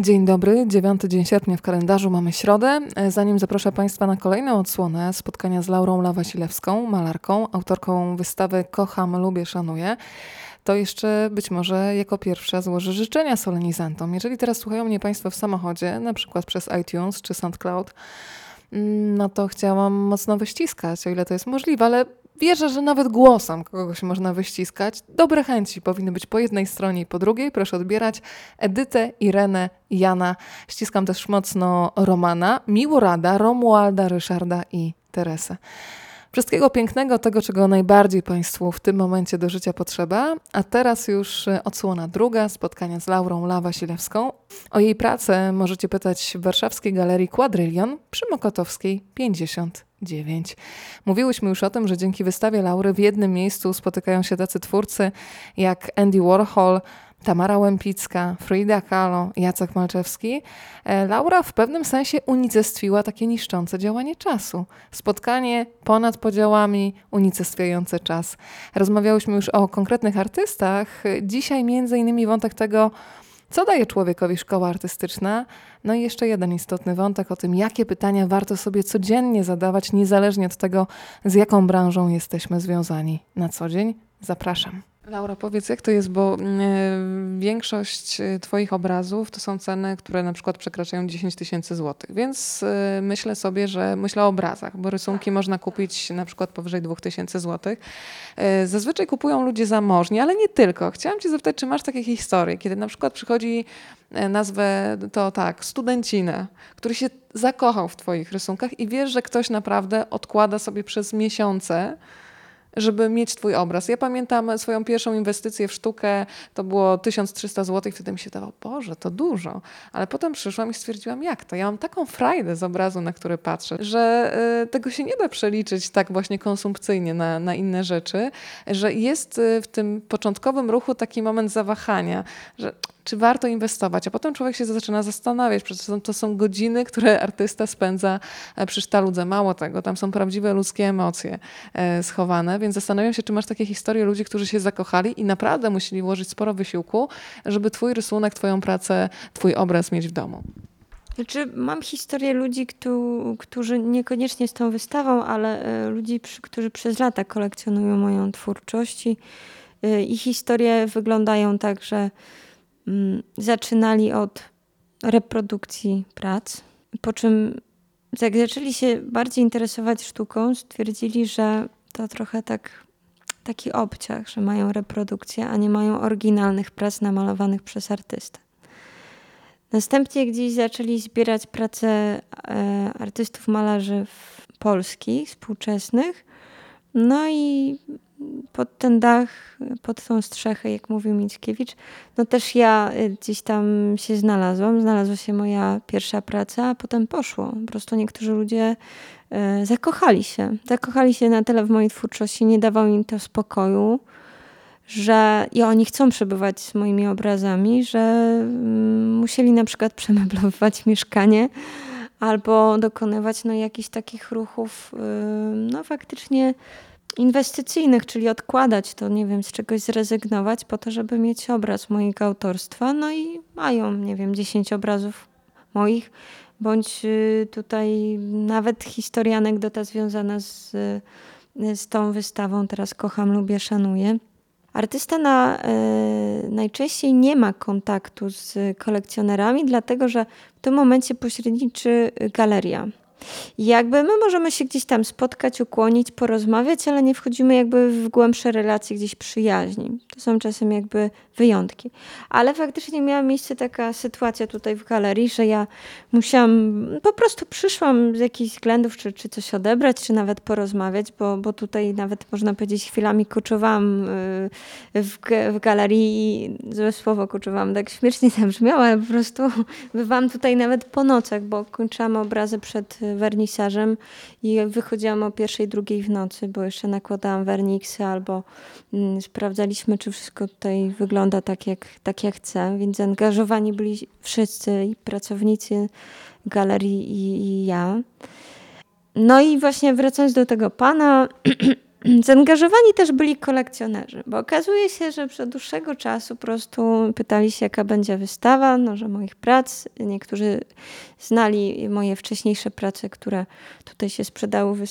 Dzień dobry, dziewiąty dzień sierpnia w kalendarzu mamy środę. E, zanim zaproszę Państwa na kolejną odsłonę spotkania z Laurą Lawasilewską, malarką, autorką wystawy Kocham, lubię, szanuję, to jeszcze być może jako pierwsza złożę życzenia solenizantom. Jeżeli teraz słuchają mnie Państwo w samochodzie, na przykład przez iTunes czy SoundCloud, mm, no to chciałam mocno wyściskać, o ile to jest możliwe, ale Wierzę, że nawet głosem kogoś można wyściskać. Dobre chęci powinny być po jednej stronie i po drugiej. Proszę odbierać Edytę, Irenę, Jana. Ściskam też mocno Romana, Miłorada, Romualda, Ryszarda i Teresę. Wszystkiego pięknego, tego, czego najbardziej Państwu w tym momencie do życia potrzeba. A teraz już odsłona druga, spotkania z Laurą Lawa-Silewską. O jej pracę możecie pytać w warszawskiej galerii Quadrillion przy Mokotowskiej 50. 9. Mówiłyśmy już o tym, że dzięki wystawie Laury w jednym miejscu spotykają się tacy twórcy jak Andy Warhol, Tamara Łępicka, Frida Kahlo, Jacek Malczewski. E, Laura w pewnym sensie unicestwiła takie niszczące działanie czasu. Spotkanie ponad podziałami, unicestwiające czas. Rozmawiałyśmy już o konkretnych artystach. Dzisiaj między innymi wątek tego, co daje człowiekowi szkoła artystyczna? No i jeszcze jeden istotny wątek o tym, jakie pytania warto sobie codziennie zadawać, niezależnie od tego, z jaką branżą jesteśmy związani na co dzień. Zapraszam. Laura, powiedz, jak to jest, bo y, większość e, Twoich obrazów to są ceny, które na przykład przekraczają 10 tysięcy złotych, więc y, myślę sobie, że myślę o obrazach, bo rysunki można kupić na przykład powyżej 2000 złotych. Y, zazwyczaj kupują ludzie zamożni, ale nie tylko. Chciałam Cię zapytać, czy masz takie historie, kiedy na przykład przychodzi nazwę to tak, studencinę, który się zakochał w Twoich rysunkach i wiesz, że ktoś naprawdę odkłada sobie przez miesiące żeby mieć twój obraz. Ja pamiętam swoją pierwszą inwestycję w sztukę, to było 1300 zł wtedy mi się dawało, Boże, to dużo. Ale potem przyszłam i stwierdziłam, jak to? Ja mam taką frajdę z obrazu, na który patrzę, że y, tego się nie da przeliczyć tak właśnie konsumpcyjnie na, na inne rzeczy, że jest y, w tym początkowym ruchu taki moment zawahania, że czy warto inwestować. A potem człowiek się zaczyna zastanawiać, przecież to są godziny, które artysta spędza e, przy sztaludze. Mało tego, tam są prawdziwe ludzkie emocje e, schowane, więc zastanawiam się, czy masz takie historie ludzi, którzy się zakochali i naprawdę musieli włożyć sporo wysiłku, żeby twój rysunek, twoją pracę, twój obraz mieć w domu. Znaczy, mam historię ludzi, którzy niekoniecznie z tą wystawą, ale e, ludzi, którzy przez lata kolekcjonują moją twórczość i ich historie wyglądają tak, że zaczynali od reprodukcji prac, po czym jak zaczęli się bardziej interesować sztuką, stwierdzili, że to trochę tak taki obciach, że mają reprodukcję, a nie mają oryginalnych prac namalowanych przez artystę. Następnie gdzieś zaczęli zbierać prace e, artystów malarzy polskich, współczesnych. No i pod ten dach, pod tą strzechę, jak mówił Mickiewicz, no też ja y, gdzieś tam się znalazłam. Znalazła się moja pierwsza praca, a potem poszło. Po prostu niektórzy ludzie y, zakochali się. Zakochali się na tyle w mojej twórczości, nie dawało im to spokoju, że i oni chcą przebywać z moimi obrazami, że mm, musieli na przykład przemeblowywać mieszkanie albo dokonywać no, jakichś takich ruchów, y, no faktycznie inwestycyjnych, czyli odkładać to, nie wiem, z czegoś zrezygnować po to, żeby mieć obraz mojego autorstwa. No i mają, nie wiem, 10 obrazów moich, bądź y, tutaj nawet historia, anegdota związana z, z tą wystawą Teraz kocham, lubię, szanuję. Artysta na, y, najczęściej nie ma kontaktu z kolekcjonerami, dlatego że w tym momencie pośredniczy galeria. Jakby my możemy się gdzieś tam spotkać, ukłonić, porozmawiać, ale nie wchodzimy jakby w głębsze relacje gdzieś przyjaźni. To są czasem jakby wyjątki. Ale faktycznie miała miejsce taka sytuacja tutaj w galerii, że ja musiałam, po prostu przyszłam z jakichś względów, czy, czy coś odebrać, czy nawet porozmawiać, bo, bo tutaj nawet można powiedzieć chwilami kuczowałam y, w, w galerii i złe słowo kuczowałam, tak śmiesznie zabrzmiało, ale po prostu bywałam tutaj nawet po nocach, bo kończyłam obrazy przed wernisażem i wychodziłam o pierwszej, drugiej w nocy, bo jeszcze nakładałam werniksy albo mm, sprawdzaliśmy, czy wszystko tutaj wygląda tak jak, tak jak chcę, więc zaangażowani byli wszyscy i pracownicy galerii i, i ja. No i właśnie wracając do tego pana, zaangażowani też byli kolekcjonerzy, bo okazuje się, że przez dłuższego czasu po prostu pytali się, jaka będzie wystawa, no, że moich prac. Niektórzy znali moje wcześniejsze prace, które tutaj się sprzedały w,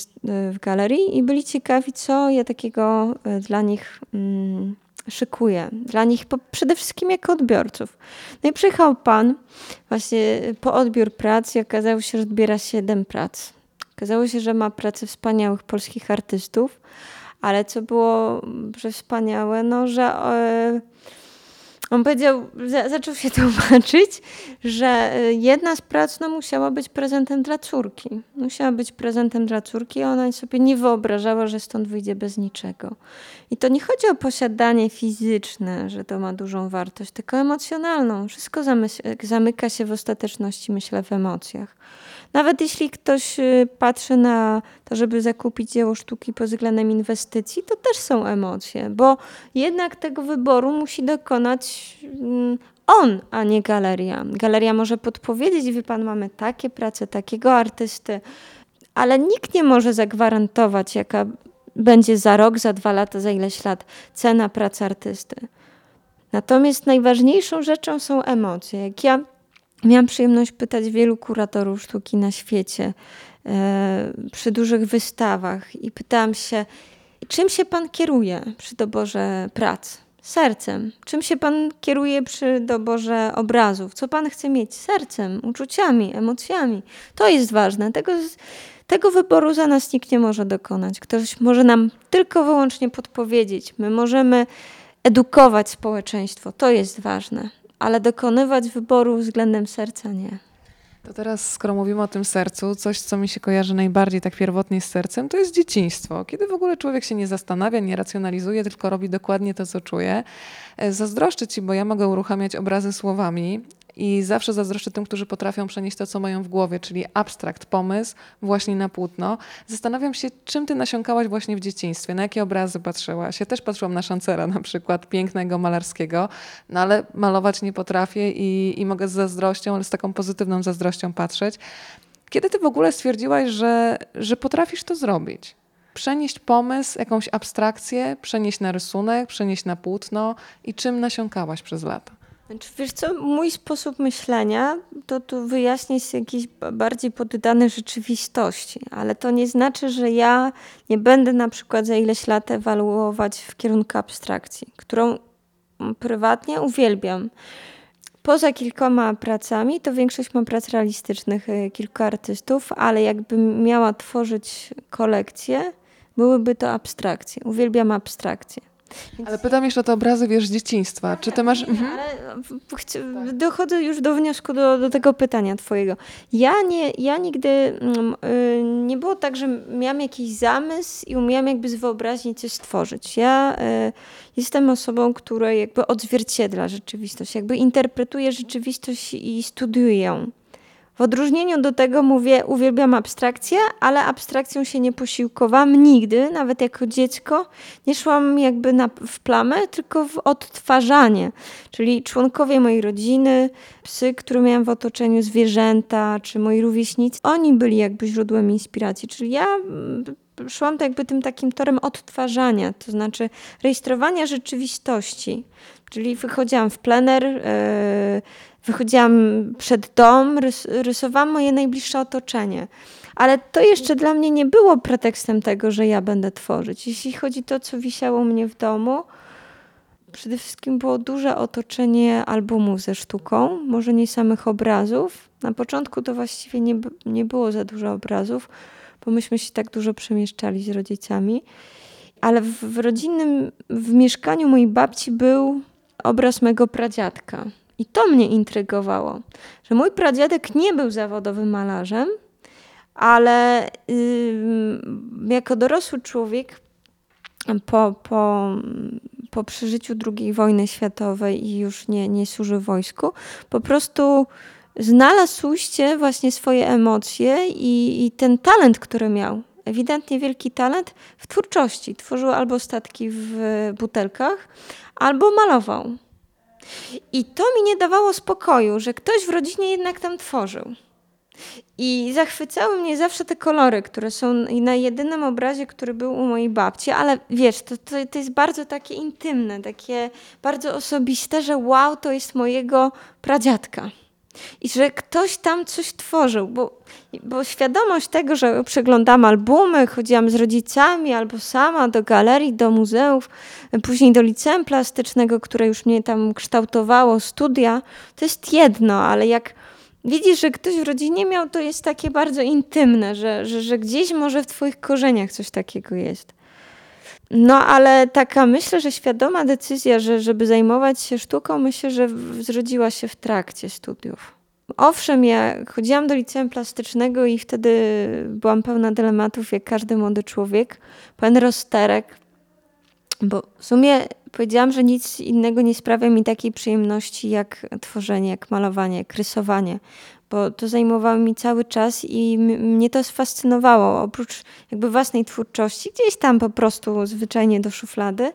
w galerii i byli ciekawi, co ja takiego e, dla nich mm, szykuję. Dla nich po, przede wszystkim jako odbiorców. No i przyjechał pan właśnie po odbiór prac i okazało się, że odbiera siedem prac. Okazało się, że ma pracę wspaniałych polskich artystów, ale co było że wspaniałe, no, że e, on powiedział, zaczął się tłumaczyć, że e, jedna z prac no, musiała być prezentem dla córki. Musiała być prezentem dla córki, a ona sobie nie wyobrażała, że stąd wyjdzie bez niczego. I to nie chodzi o posiadanie fizyczne, że to ma dużą wartość, tylko emocjonalną. Wszystko zamyka się w ostateczności, myślę, w emocjach. Nawet jeśli ktoś y, patrzy na to, żeby zakupić dzieło sztuki pod względem inwestycji, to też są emocje, bo jednak tego wyboru musi dokonać mm, on, a nie galeria. Galeria może podpowiedzieć, wie pan, mamy takie prace, takiego artysty, ale nikt nie może zagwarantować, jaka będzie za rok, za dwa lata, za ileś lat cena pracy artysty. Natomiast najważniejszą rzeczą są emocje. Jak ja Miałam przyjemność pytać wielu kuratorów sztuki na świecie e, przy dużych wystawach i pytałam się, czym się pan kieruje przy doborze prac? Sercem. Czym się pan kieruje przy doborze obrazów? Co pan chce mieć? Sercem, uczuciami, emocjami. To jest ważne. Tego, tego wyboru za nas nikt nie może dokonać. Ktoś może nam tylko wyłącznie podpowiedzieć. My możemy edukować społeczeństwo. To jest ważne ale dokonywać wyboru względem serca nie. To teraz, skoro mówimy o tym sercu, coś, co mi się kojarzy najbardziej tak pierwotnie z sercem, to jest dzieciństwo. Kiedy w ogóle człowiek się nie zastanawia, nie racjonalizuje, tylko robi dokładnie to, co czuje. E, zazdroszczę ci, bo ja mogę uruchamiać obrazy słowami i zawsze zazdroszczę tym, którzy potrafią przenieść to, co mają w głowie, czyli abstrakt, pomysł właśnie na płótno. Zastanawiam się, czym ty nasiąkałaś właśnie w dzieciństwie, na jakie obrazy patrzyłaś. Ja też patrzyłam na szancera na przykład, pięknego, malarskiego, no ale malować nie potrafię i, i mogę z zazdrością, ale z taką pozytywną zazdrością patrzeć. Kiedy ty w ogóle stwierdziłaś, że, że potrafisz to zrobić? Przenieść pomysł, jakąś abstrakcję, przenieść na rysunek, przenieść na płótno i czym nasiąkałaś przez lata? Znaczy, wiesz co, mój sposób myślenia to tu wyjaśnić jakiś bardziej poddany rzeczywistości, ale to nie znaczy, że ja nie będę na przykład za ileś lat ewaluować w kierunku abstrakcji, którą prywatnie uwielbiam. Poza kilkoma pracami, to większość mam prac realistycznych e, kilku artystów, ale jakbym miała tworzyć kolekcję, byłyby to abstrakcje. Uwielbiam abstrakcje. Ale pytam jeszcze o te obrazy, wiesz, z dzieciństwa. Czy ty masz... Mhm. Ale dochodzę już do wniosku, do, do tego pytania twojego. Ja, nie, ja nigdy... Yy, nie było tak, że miałam jakiś zamysł i umiałam jakby z wyobraźni coś stworzyć. Ja yy, jestem osobą, która jakby odzwierciedla rzeczywistość, jakby interpretuje rzeczywistość i studiuje ją. W odróżnieniu do tego mówię, uwielbiam abstrakcję, ale abstrakcją się nie posiłkowałam nigdy, nawet jako dziecko. Nie szłam jakby na, w plamę, tylko w odtwarzanie. Czyli członkowie mojej rodziny, psy, które miałam w otoczeniu, zwierzęta, czy moi rówieśnicy, oni byli jakby źródłem inspiracji. Czyli ja mm, szłam to jakby tym takim torem odtwarzania, to znaczy rejestrowania rzeczywistości. Czyli wychodziłam w plener, yy, wychodziłam przed dom, rys rysowałam moje najbliższe otoczenie. Ale to jeszcze dla mnie nie było pretekstem tego, że ja będę tworzyć. Jeśli chodzi o to, co wisiało mnie w domu, przede wszystkim było duże otoczenie albumów ze sztuką, może nie samych obrazów. Na początku to właściwie nie, nie było za dużo obrazów, bo myśmy się tak dużo przemieszczali z rodzicami. Ale w, w rodzinnym, w mieszkaniu mojej babci był obraz mego pradziadka. I to mnie intrygowało, że mój pradziadek nie był zawodowym malarzem, ale yy, jako dorosły człowiek po, po, po przeżyciu II wojny światowej i już nie, nie służy wojsku, po prostu znalazł ujście właśnie swoje emocje i, i ten talent, który miał. Ewidentnie wielki talent w twórczości. Tworzył albo statki w butelkach, albo malował. I to mi nie dawało spokoju, że ktoś w rodzinie jednak tam tworzył. I zachwycały mnie zawsze te kolory, które są na jedynym obrazie, który był u mojej babci, ale wiesz, to, to, to jest bardzo takie intymne, takie bardzo osobiste, że wow, to jest mojego pradziadka. I że ktoś tam coś tworzył, bo, bo świadomość tego, że przeglądam albumy, chodziłam z rodzicami albo sama do galerii, do muzeów, później do liceum plastycznego, które już mnie tam kształtowało, studia, to jest jedno, ale jak widzisz, że ktoś w rodzinie miał, to jest takie bardzo intymne, że, że, że gdzieś może w Twoich korzeniach coś takiego jest. No, ale taka myślę, że świadoma decyzja, że żeby zajmować się sztuką, myślę, że zrodziła się w trakcie studiów. Owszem, ja chodziłam do liceum plastycznego i wtedy byłam pełna dylematów, jak każdy młody człowiek. Pełen rozterek, bo w sumie powiedziałam, że nic innego nie sprawia mi takiej przyjemności jak tworzenie, jak malowanie, jak rysowanie, bo to zajmowało mi cały czas i mnie to fascynowało. Oprócz jakby własnej twórczości, gdzieś tam po prostu zwyczajnie do szuflady.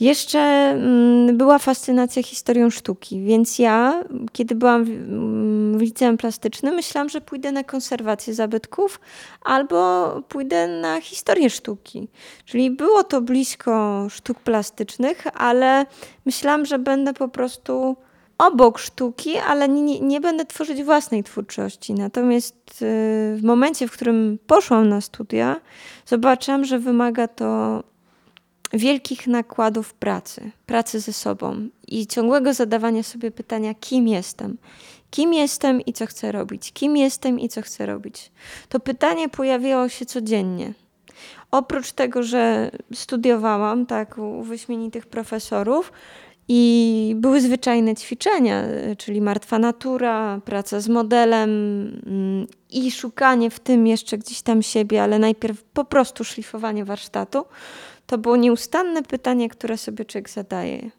Jeszcze mm, była fascynacja historią sztuki, więc ja, kiedy byłam mm, w liceum plastycznym, myślałam, że pójdę na konserwację zabytków albo pójdę na historię sztuki. Czyli było to blisko sztuk plastycznych, ale myślałam, że będę po prostu obok sztuki, ale nie, nie będę tworzyć własnej twórczości. Natomiast y, w momencie, w którym poszłam na studia, zobaczyłam, że wymaga to wielkich nakładów pracy, pracy ze sobą i ciągłego zadawania sobie pytania, kim jestem, kim jestem i co chcę robić, kim jestem i co chcę robić. To pytanie pojawiało się codziennie. Oprócz tego, że studiowałam tak u wyśmienitych profesorów, i były zwyczajne ćwiczenia, czyli martwa natura, praca z modelem mm, i szukanie w tym jeszcze gdzieś tam siebie, ale najpierw po prostu szlifowanie warsztatu. To było nieustanne pytanie, które sobie człowiek zadaje.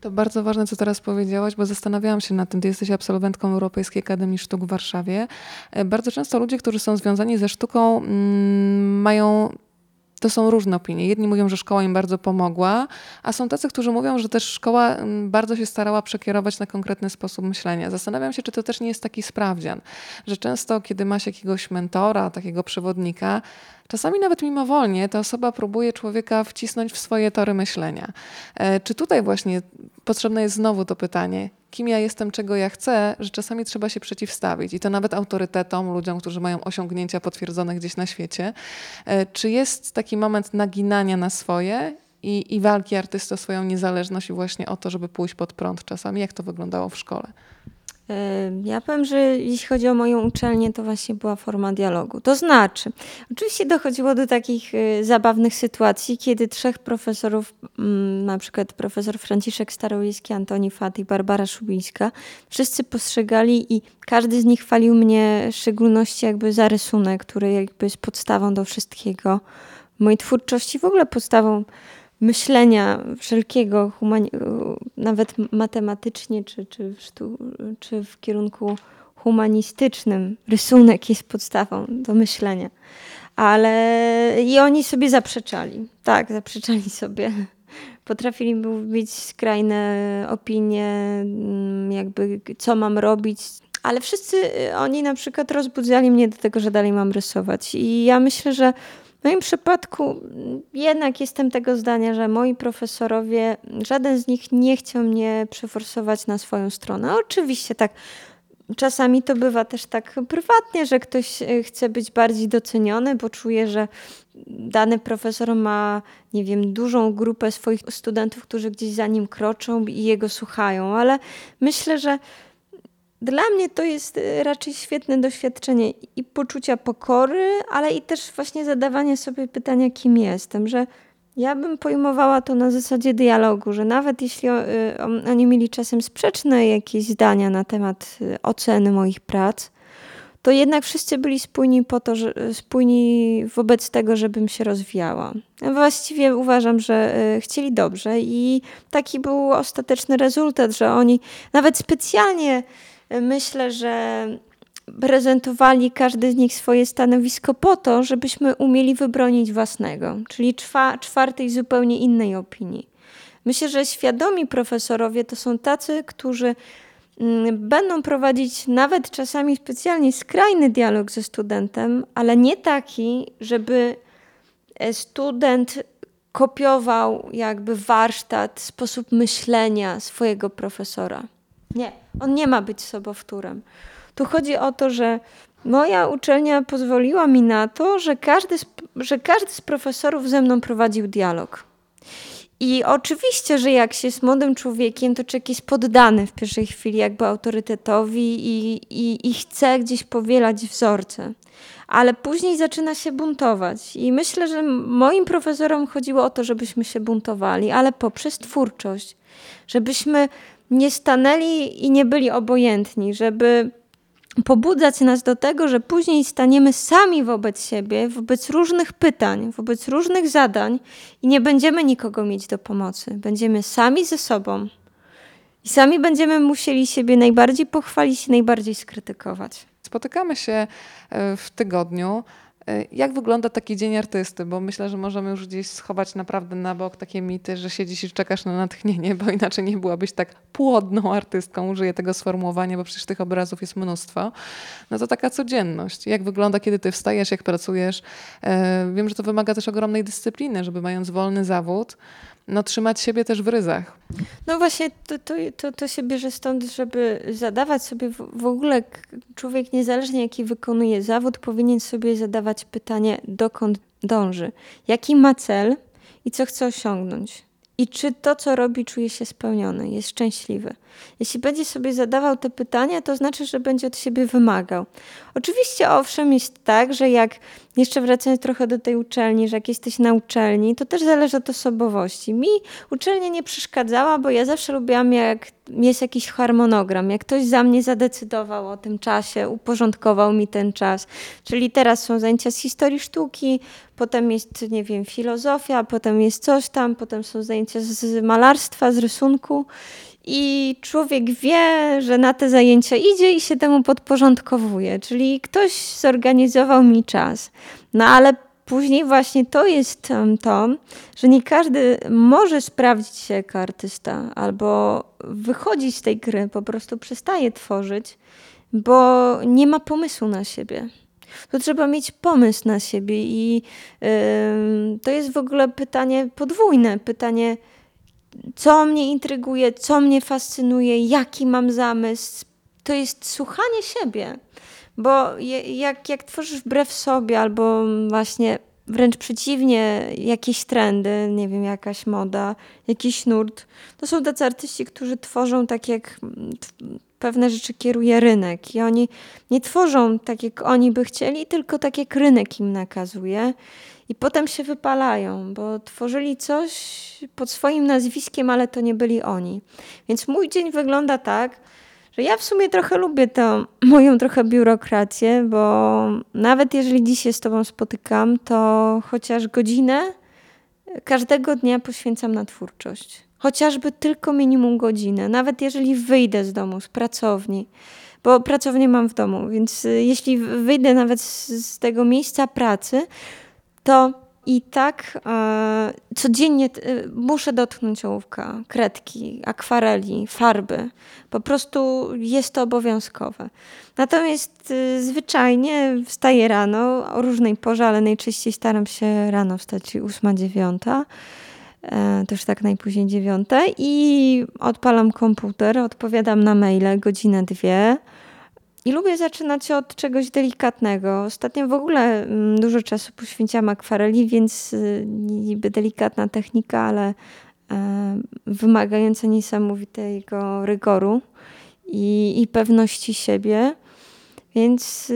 To bardzo ważne, co teraz powiedziałaś, bo zastanawiałam się nad tym. Ty jesteś absolwentką Europejskiej Akademii Sztuk w Warszawie. E, bardzo często ludzie, którzy są związani ze sztuką, mm, mają to są różne opinie. Jedni mówią, że szkoła im bardzo pomogła, a są tacy, którzy mówią, że też szkoła mm, bardzo się starała przekierować na konkretny sposób myślenia. Zastanawiam się, czy to też nie jest taki sprawdzian, że często, kiedy masz jakiegoś mentora, takiego przewodnika, Czasami nawet mimowolnie ta osoba próbuje człowieka wcisnąć w swoje tory myślenia. E, czy tutaj właśnie potrzebne jest znowu to pytanie, kim ja jestem, czego ja chcę, że czasami trzeba się przeciwstawić i to nawet autorytetom, ludziom, którzy mają osiągnięcia potwierdzone gdzieś na świecie. E, czy jest taki moment naginania na swoje i, i walki artysty o swoją niezależność i właśnie o to, żeby pójść pod prąd czasami? Jak to wyglądało w szkole? Ja powiem, że jeśli chodzi o moją uczelnię, to właśnie była forma dialogu. To znaczy, oczywiście dochodziło do takich y, zabawnych sytuacji, kiedy trzech profesorów, mm, na przykład profesor Franciszek Starowiejski, Antoni Fat i Barbara Szubińska, wszyscy postrzegali i każdy z nich chwalił mnie w szczególności jakby za rysunek, który jakby jest podstawą do wszystkiego. Mojej twórczości w ogóle podstawą myślenia wszelkiego, nawet matematycznie, czy, czy, w sztu, czy w kierunku humanistycznym. Rysunek jest podstawą do myślenia. Ale i oni sobie zaprzeczali. Tak, zaprzeczali sobie. Potrafili mieć skrajne opinie, mm, jakby co mam robić, ale wszyscy oni na przykład rozbudzali mnie do tego, że dalej mam rysować. I ja myślę, że w moim przypadku jednak jestem tego zdania, że moi profesorowie, żaden z nich nie chciał mnie przeforsować na swoją stronę. Oczywiście tak, czasami to bywa też tak prywatnie, że ktoś e, chce być bardziej doceniony, bo czuje, że dany profesor ma, nie wiem, dużą grupę swoich studentów, którzy gdzieś za nim kroczą i jego słuchają, ale myślę, że dla mnie to jest y, raczej świetne doświadczenie i poczucia pokory, ale i też właśnie zadawanie sobie pytania, kim jestem, że ja bym pojmowała to na zasadzie dialogu, że nawet jeśli y, oni mieli czasem sprzeczne jakieś zdania na temat y, oceny moich prac, to jednak wszyscy byli spójni po to, że, spójni wobec tego, żebym się rozwijała. Właściwie uważam, że chcieli dobrze i taki był ostateczny rezultat, że oni nawet specjalnie myślę, że prezentowali każdy z nich swoje stanowisko po to, żebyśmy umieli wybronić własnego, czyli czwa, czwartej zupełnie innej opinii. Myślę, że świadomi profesorowie to są tacy, którzy mm, będą prowadzić nawet czasami specjalnie skrajny dialog ze studentem, ale nie taki, żeby e, student kopiował jakby warsztat, sposób myślenia swojego profesora. Nie, on nie ma być sobowtórem. Tu chodzi o to, że moja uczelnia pozwoliła mi na to, że każdy z, że każdy z profesorów ze mną prowadził dialog. I oczywiście, że jak się jest młodym człowiekiem, to człowiek jest poddany w pierwszej chwili jakby autorytetowi i, i, i chce gdzieś powielać wzorce. Ale później zaczyna się buntować. I myślę, że moim profesorom chodziło o to, żebyśmy się buntowali, ale poprzez twórczość. Żebyśmy nie stanęli i nie byli obojętni, żeby pobudzać nas do tego, że później staniemy sami wobec siebie, wobec różnych pytań, wobec różnych zadań i nie będziemy nikogo mieć do pomocy. Będziemy sami ze sobą i sami będziemy musieli siebie najbardziej pochwalić i najbardziej skrytykować. Spotykamy się e, w tygodniu jak wygląda taki dzień artysty? Bo myślę, że możemy już gdzieś schować naprawdę na bok takie mity, że siedzisz i czekasz na natchnienie, bo inaczej nie byłabyś tak płodną artystką, użyję tego sformułowania, bo przecież tych obrazów jest mnóstwo. No to taka codzienność. Jak wygląda, kiedy ty wstajesz, jak pracujesz? E, wiem, że to wymaga też ogromnej dyscypliny, żeby mając wolny zawód, no, trzymać siebie też w ryzach. No właśnie, to, to, to, to się bierze stąd, żeby zadawać sobie w, w ogóle, człowiek niezależnie jaki wykonuje zawód, powinien sobie zadawać pytanie, dokąd dąży, jaki ma cel i co chce osiągnąć. I czy to, co robi, czuje się spełniony, jest szczęśliwy. Jeśli będzie sobie zadawał te pytania, to znaczy, że będzie od siebie wymagał. Oczywiście, owszem, jest tak, że jak, jeszcze wracając trochę do tej uczelni, że jak jesteś na uczelni, to też zależy od osobowości. Mi uczelnia nie przeszkadzała, bo ja zawsze lubiłam, jak jest jakiś harmonogram, jak ktoś za mnie zadecydował o tym czasie, uporządkował mi ten czas. Czyli teraz są zajęcia z historii sztuki, potem jest, nie wiem, filozofia, potem jest coś tam, potem są zajęcia z malarstwa, z rysunku. I człowiek wie, że na te zajęcia idzie i się temu podporządkowuje. Czyli ktoś zorganizował mi czas. No ale później właśnie to jest to, że nie każdy może sprawdzić się jako artysta albo wychodzić z tej gry, po prostu przestaje tworzyć, bo nie ma pomysłu na siebie. To trzeba mieć pomysł na siebie i yy, to jest w ogóle pytanie podwójne, pytanie co mnie intryguje, co mnie fascynuje, jaki mam zamysł. To jest słuchanie siebie. Bo jak, jak tworzysz wbrew sobie, albo właśnie wręcz przeciwnie, jakieś trendy, nie wiem, jakaś moda, jakiś nurt, to są tacy artyści, którzy tworzą tak, jak pewne rzeczy kieruje rynek. I oni nie tworzą tak, jak oni by chcieli, tylko tak, jak rynek im nakazuje i potem się wypalają, bo tworzyli coś pod swoim nazwiskiem, ale to nie byli oni. Więc mój dzień wygląda tak, że ja w sumie trochę lubię tę moją trochę biurokrację, bo nawet jeżeli dziś się z Tobą spotykam, to chociaż godzinę każdego dnia poświęcam na twórczość. Chociażby tylko minimum godzinę, nawet jeżeli wyjdę z domu, z pracowni, bo pracownię mam w domu, więc jeśli wyjdę nawet z tego miejsca pracy, to i tak e, codziennie e, muszę dotknąć ołówka, kredki, akwareli, farby. Po prostu jest to obowiązkowe. Natomiast e, zwyczajnie wstaję rano o różnej porze, ale najczęściej staram się rano wstać 8-9. E, też tak najpóźniej 9. I odpalam komputer, odpowiadam na maile godzinę, dwie i lubię zaczynać od czegoś delikatnego. Ostatnio w ogóle mm, dużo czasu poświęciłam akwareli, więc y, niby delikatna technika, ale e, wymagająca niesamowitego rygoru i, i pewności siebie. Więc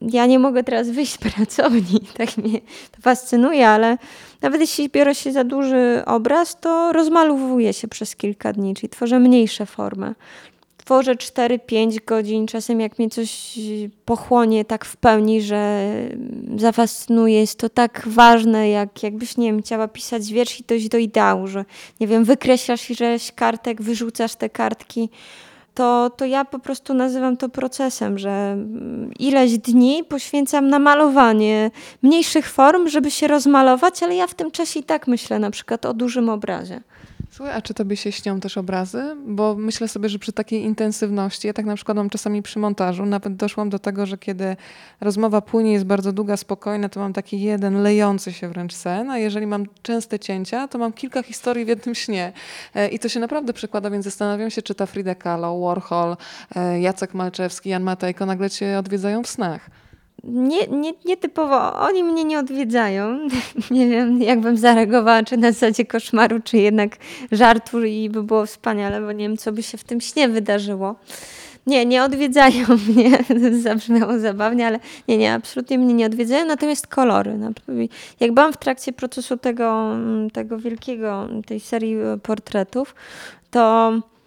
ja nie mogę teraz wyjść z pracowni, tak mnie to fascynuje, ale nawet jeśli biorę się za duży obraz, to rozmalowuję się przez kilka dni, czyli tworzę mniejsze formy tworzę 4-5 godzin, czasem jak mnie coś pochłonie tak w pełni, że zafascynuje, jest to tak ważne, jak jakbyś, nie wiem, chciała pisać wiersz i dojść do ideału, że, nie wiem, wykreślasz ileś kartek, wyrzucasz te kartki, to, to ja po prostu nazywam to procesem, że ileś dni poświęcam na malowanie mniejszych form, żeby się rozmalować, ale ja w tym czasie i tak myślę na przykład o dużym obrazie. Słuchaj, a czy tobie się śnią też obrazy? Bo myślę sobie, że przy takiej intensywności, ja tak na przykład mam czasami przy montażu, nawet doszłam do tego, że kiedy rozmowa płynie, jest bardzo długa, spokojna, to mam taki jeden lejący się wręcz sen, a jeżeli mam częste cięcia, to mam kilka historii w jednym śnie. E, I to się naprawdę przekłada, więc zastanawiam się, czy ta Frida Kahlo, Warhol, e, Jacek Malczewski, Jan Matejko nagle cię odwiedzają w snach nie, nie, nietypowo oni mnie nie odwiedzają. nie wiem, jakbym zareagowała, czy na zasadzie koszmaru, czy jednak żartu i by było wspaniale, bo nie wiem, co by się w tym śnie wydarzyło. Nie, nie odwiedzają mnie, zabrzmiało zabawnie, ale nie, nie, absolutnie mnie nie odwiedzają, natomiast kolory. Jak byłam w trakcie procesu tego, tego wielkiego, tej serii portretów, to E,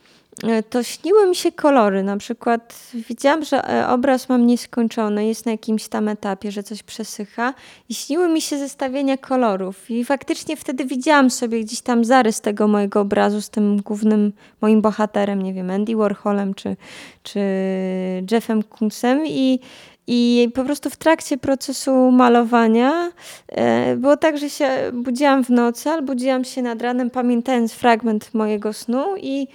to śniły mi się kolory. Na przykład widziałam, że e, obraz mam nieskończony, jest na jakimś tam etapie, że coś przesycha i śniły mi się zestawienia kolorów. I faktycznie wtedy widziałam sobie gdzieś tam zarys tego mojego obrazu z tym głównym moim bohaterem, nie wiem, Andy Warholem czy, czy Jeffem Koonsem i i po prostu w trakcie procesu malowania e, było tak, że się budziłam w nocy, albo budziłam się nad ranem, pamiętając fragment mojego snu i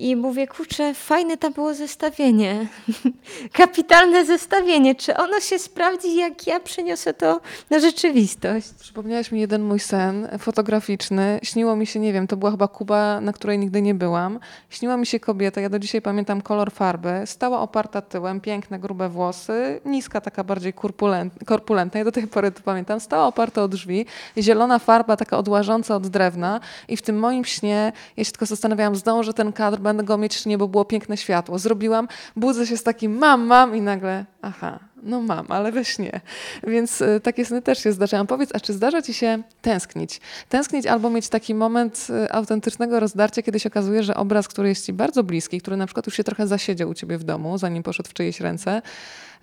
i mówię, kurczę, fajne to było zestawienie. Kapitalne zestawienie. Czy ono się sprawdzi, jak ja przeniosę to na rzeczywistość? Przypomniałeś mi jeden mój sen fotograficzny. Śniło mi się, nie wiem, to była chyba Kuba, na której nigdy nie byłam. Śniła mi się kobieta, ja do dzisiaj pamiętam kolor farby. Stała oparta tyłem, piękne, grube włosy, niska, taka bardziej korpulent, korpulentna. Ja do tej pory to pamiętam. Stała oparta o drzwi, zielona farba, taka odłażąca od drewna. I w tym moim śnie, ja się tylko zastanawiałam, zdążę ten kadr, będę go mieć czy nie, bo było piękne światło. Zrobiłam, budzę się z takim mam, mam i nagle aha, no mam, ale we śnie. Więc y, takie sny też się zdarzają. Powiedz, a czy zdarza ci się tęsknić? Tęsknić albo mieć taki moment y, autentycznego rozdarcia, kiedy się okazuje, że obraz, który jest ci bardzo bliski, który na przykład już się trochę zasiedział u ciebie w domu, zanim poszedł w czyjeś ręce,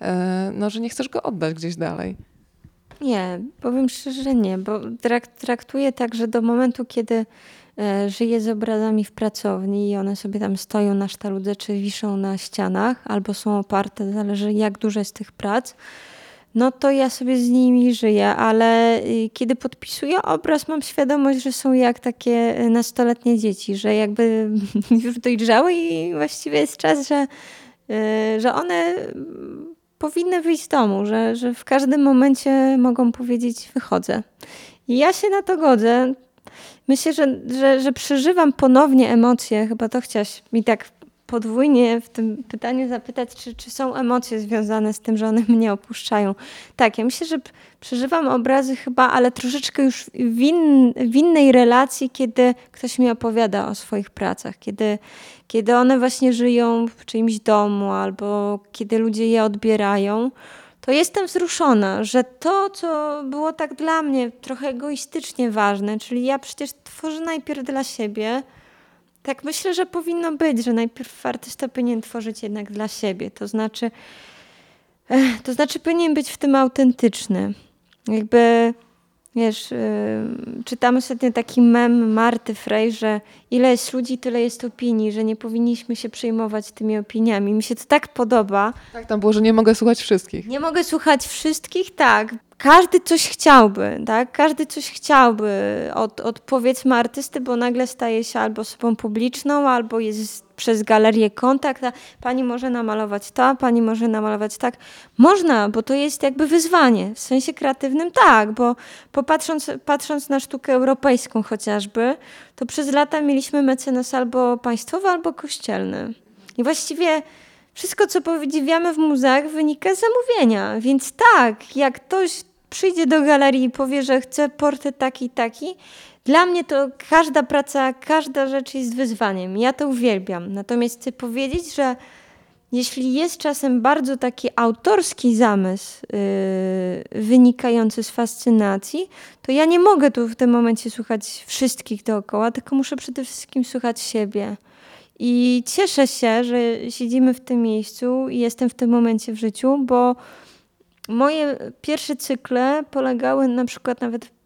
y, no, że nie chcesz go oddać gdzieś dalej. Nie, powiem szczerze, nie, bo traktuję tak, że do momentu, kiedy E, żyję z obrazami w pracowni i one sobie tam stoją na sztaludze, czy wiszą na ścianach, albo są oparte, zależy jak dużo jest tych prac, no to ja sobie z nimi żyję, ale y, kiedy podpisuję obraz, mam świadomość, że są jak takie y, nastoletnie dzieci, że jakby już dojrzały i właściwie jest czas, że, y, że one powinny wyjść z domu, że, że w każdym momencie mogą powiedzieć wychodzę. I ja się na to godzę. Myślę, że, że, że przeżywam ponownie emocje. Chyba to chciałaś mi tak podwójnie w tym pytaniu zapytać, czy, czy są emocje związane z tym, że one mnie opuszczają. Tak, ja myślę, że przeżywam obrazy chyba, ale troszeczkę już w, in, w innej relacji, kiedy ktoś mi opowiada o swoich pracach, kiedy, kiedy one właśnie żyją w czyimś domu albo kiedy ludzie je odbierają to jestem wzruszona, że to, co było tak dla mnie trochę egoistycznie ważne, czyli ja przecież tworzę najpierw dla siebie, tak myślę, że powinno być, że najpierw artysta powinien tworzyć jednak dla siebie. To znaczy, to znaczy powinien być w tym autentyczny. Jakby Wiesz, yy, czytamy ostatnio taki mem Marty Frey, że ile jest ludzi, tyle jest opinii, że nie powinniśmy się przejmować tymi opiniami. Mi się to tak podoba. Tak, tam było, że nie mogę słuchać wszystkich. Nie mogę słuchać wszystkich, tak każdy coś chciałby, tak? Każdy coś chciałby od, od powiedzmy artysty, bo nagle staje się albo osobą publiczną, albo jest przez galerię kontakt, a pani może namalować to, pani może namalować tak. Można, bo to jest jakby wyzwanie. W sensie kreatywnym tak, bo popatrząc patrząc na sztukę europejską chociażby, to przez lata mieliśmy mecenas albo państwowy, albo kościelny. I właściwie wszystko, co podziwiamy w muzeach, wynika z zamówienia. Więc tak, jak ktoś przyjdzie do galerii i powie, że chce portret taki taki, dla mnie to każda praca, każda rzecz jest wyzwaniem. Ja to uwielbiam. Natomiast chcę powiedzieć, że jeśli jest czasem bardzo taki autorski zamysł yy, wynikający z fascynacji, to ja nie mogę tu w tym momencie słuchać wszystkich dookoła, tylko muszę przede wszystkim słuchać siebie. I cieszę się, że siedzimy w tym miejscu i jestem w tym momencie w życiu, bo moje pierwsze cykle polegały na przykład nawet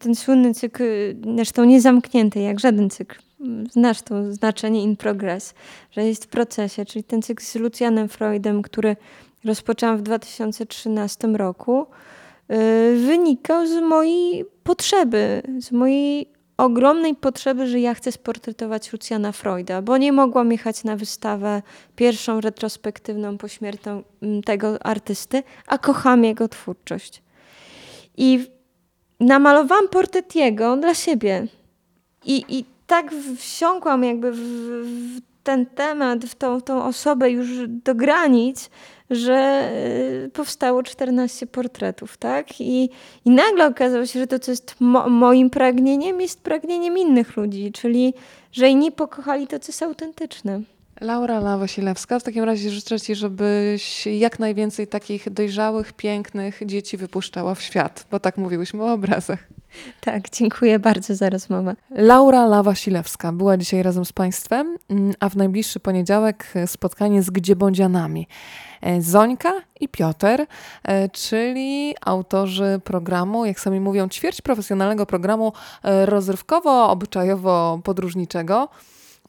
ten słynny cykl, zresztą niezamknięty jak żaden cykl. Znasz to znaczenie in progress, że jest w procesie, czyli ten cykl z Lucianem Freudem, który rozpoczęłam w 2013 roku, yy, wynikał z mojej potrzeby, z mojej ogromnej potrzeby, że ja chcę sportretować Luciana Freuda, bo nie mogłam jechać na wystawę pierwszą retrospektywną pośmiertną mm, tego artysty, a kocham jego twórczość. I namalowałam portret jego dla siebie. I, i tak wsiąkłam jakby w, w ten temat, w tą, tą osobę już do granic, że y, powstało 14 portretów, tak? I, i nagle okazało się, że to, co jest mo moim pragnieniem, jest pragnieniem innych ludzi, czyli że inni pokochali to, co jest autentyczne. Laura La Wasilewska, w takim razie życzę Ci, żebyś jak najwięcej takich dojrzałych, pięknych dzieci wypuszczała w świat, bo tak mówiłyśmy o obrazach. Tak, dziękuję bardzo za rozmowę. Laura Lawa-Silewska była dzisiaj razem z Państwem, mm, a w najbliższy poniedziałek spotkanie z Gdziebądzianami. E, Zońka i Piotr, e, czyli autorzy programu, jak sami mówią, ćwierć profesjonalnego programu e, rozrywkowo-obyczajowo-podróżniczego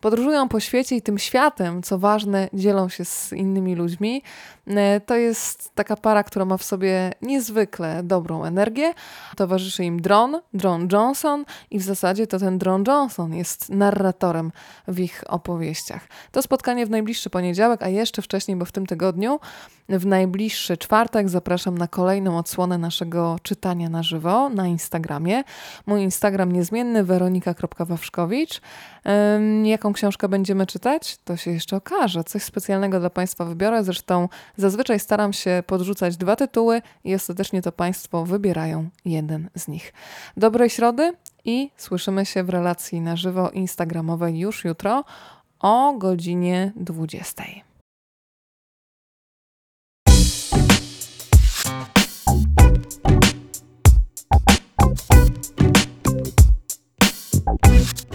podróżują po świecie i tym światem, co ważne, dzielą się z innymi ludźmi. E, to jest taka para, która ma w sobie niezwykle dobrą energię. Towarzyszy im dron, Dron Johnson i w zasadzie to ten Dron Johnson jest narratorem w ich opowieściach. To spotkanie w najbliższy poniedziałek, a jeszcze wcześniej, bo w tym tygodniu, w najbliższy czwartek zapraszam na kolejną odsłonę naszego czytania na żywo na Instagramie. Mój Instagram niezmienny weronika.wawrzkowicz. Jaką książkę będziemy czytać? To się jeszcze okaże. Coś specjalnego dla Państwa wybiorę. Zresztą zazwyczaj staram się podrzucać dwa tytuły i ostatecznie to Państwo wybierają jeden z nich. Dobrej środy i słyszymy się w relacji na żywo instagramowej już jutro o godzinie 20. Thank